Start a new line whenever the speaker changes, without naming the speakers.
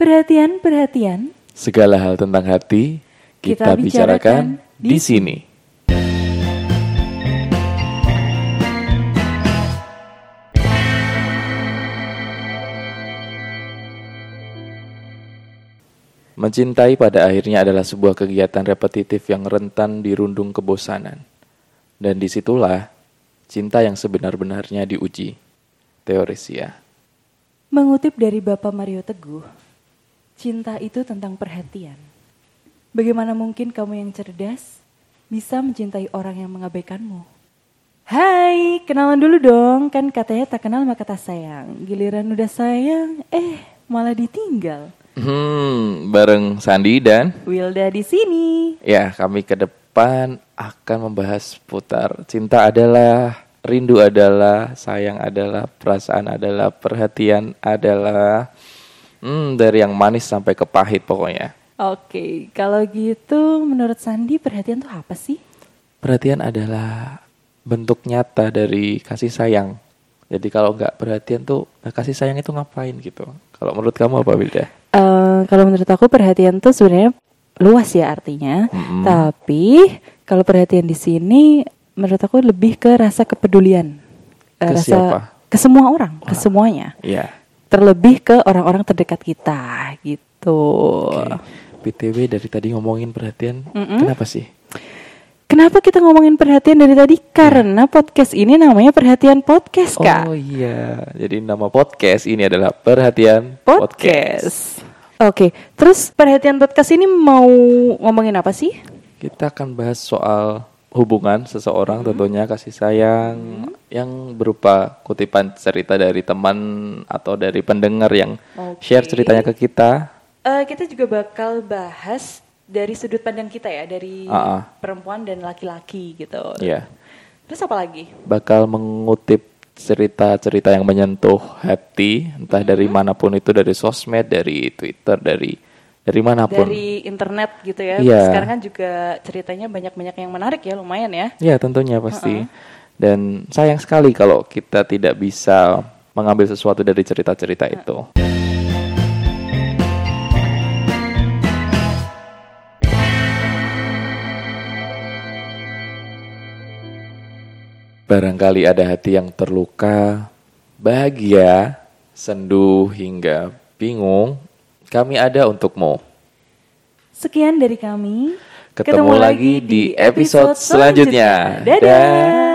Perhatian, perhatian.
Segala hal tentang hati kita,
Kita bicarakan
bicarakan di sini. Mencintai pada akhirnya adalah sebuah kegiatan repetitif yang rentan dirundung kebosanan. Dan di situlah cinta yang sebenar-benarnya diuji. Teoresia.
Mengutip dari Bapak Mario Teguh, cinta itu tentang perhatian. Bagaimana mungkin kamu yang cerdas bisa mencintai orang yang mengabaikanmu? Hai, kenalan dulu dong. Kan katanya tak kenal maka tak sayang. Giliran udah sayang, eh malah ditinggal.
Hmm, bareng Sandi dan
Wilda di sini.
Ya, kami ke depan akan membahas putar cinta adalah, rindu adalah, sayang adalah, perasaan adalah, perhatian adalah, hmm, dari yang manis sampai ke pahit pokoknya.
Oke, kalau gitu menurut Sandi perhatian tuh apa sih?
Perhatian adalah bentuk nyata dari kasih sayang. Jadi kalau nggak perhatian tuh nah, kasih sayang itu ngapain gitu? Kalau menurut kamu apa Wilda?
Eh, kalau menurut aku perhatian tuh sebenarnya luas ya artinya.
Mm-mm.
Tapi kalau perhatian di sini menurut aku lebih ke rasa kepedulian. Eh,
Ke
rasa
siapa?
ke semua orang, ke semuanya.
Iya.
Terlebih ke orang-orang terdekat kita gitu.
Oke. BTW dari tadi ngomongin perhatian,
Mm-mm.
kenapa sih?
Kenapa kita ngomongin perhatian dari tadi? Karena podcast ini namanya Perhatian Podcast, Kak.
Oh iya, jadi nama podcast ini adalah Perhatian
podcast. Oke, terus Perhatian Podcast ini mau ngomongin apa sih?
Kita akan bahas soal hubungan seseorang tentunya kasih sayang yang berupa kutipan cerita dari teman atau dari pendengar yang
Oke.
share ceritanya ke kita.
Eh, kita juga bakal bahas dari sudut pandang kita ya, dari
Ah, ah.
perempuan dan laki-laki gitu.
Ya,
Terus apa lagi?
bakal mengutip cerita-cerita yang menyentuh hati entah dari mana pun itu dari sosmed, dari Twitter, dari dari mana pun.
Dari internet gitu ya.
Iya.
Sekarang kan juga ceritanya banyak-banyak yang menarik ya, lumayan ya.
Ya tentunya pasti. Dan sayang sekali kalau kita tidak bisa mengambil sesuatu dari cerita-cerita itu. Barangkali ada hati yang terluka, bahagia, sendu hingga bingung. Kami ada untukmu.
Sekian dari kami.
Ketemu lagi di episode selanjutnya.
Dadah.